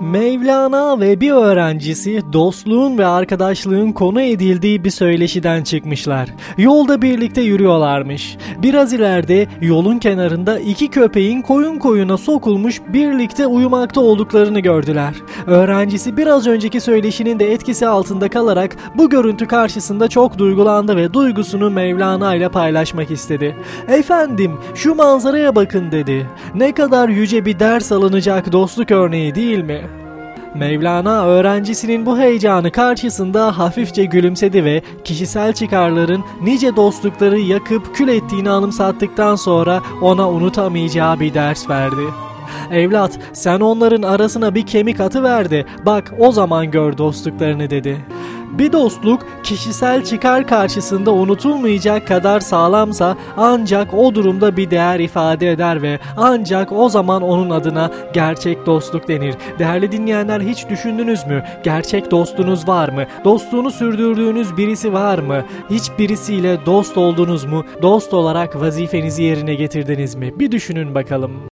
Mevlana ve bir öğrencisi dostluğun ve arkadaşlığın konu edildiği bir söyleşiden çıkmışlar. Yolda birlikte yürüyorlarmış. Biraz ileride yolun kenarında iki köpeğin koyun koyuna sokulmuş birlikte uyumakta olduklarını gördüler. Öğrencisi biraz önceki söyleşinin de etkisi altında kalarak bu görüntü karşısında çok duygulandı ve duygusunu Mevlana ile paylaşmak istedi. Efendim şu manzaraya bakın dedi. Ne kadar yüce bir ders alınacak dostluk örneği değil mi? Mevlana öğrencisinin bu heyecanı karşısında hafifçe gülümsedi ve kişisel çıkarların nice dostlukları yakıp kül ettiğini anımsattıktan sonra ona unutamayacağı bir ders verdi. Evlat sen onların arasına bir kemik atıverdi bak o zaman gör dostluklarını dedi. Bir dostluk kişisel çıkar karşısında unutulmayacak kadar sağlamsa ancak o durumda bir değer ifade eder ve ancak o zaman onun adına gerçek dostluk denir. Değerli dinleyenler hiç düşündünüz mü? Gerçek dostunuz var mı? Dostluğunu sürdürdüğünüz birisi var mı? Hiç birisiyle dost oldunuz mu? Dost olarak vazifenizi yerine getirdiniz mi? Bir düşünün bakalım.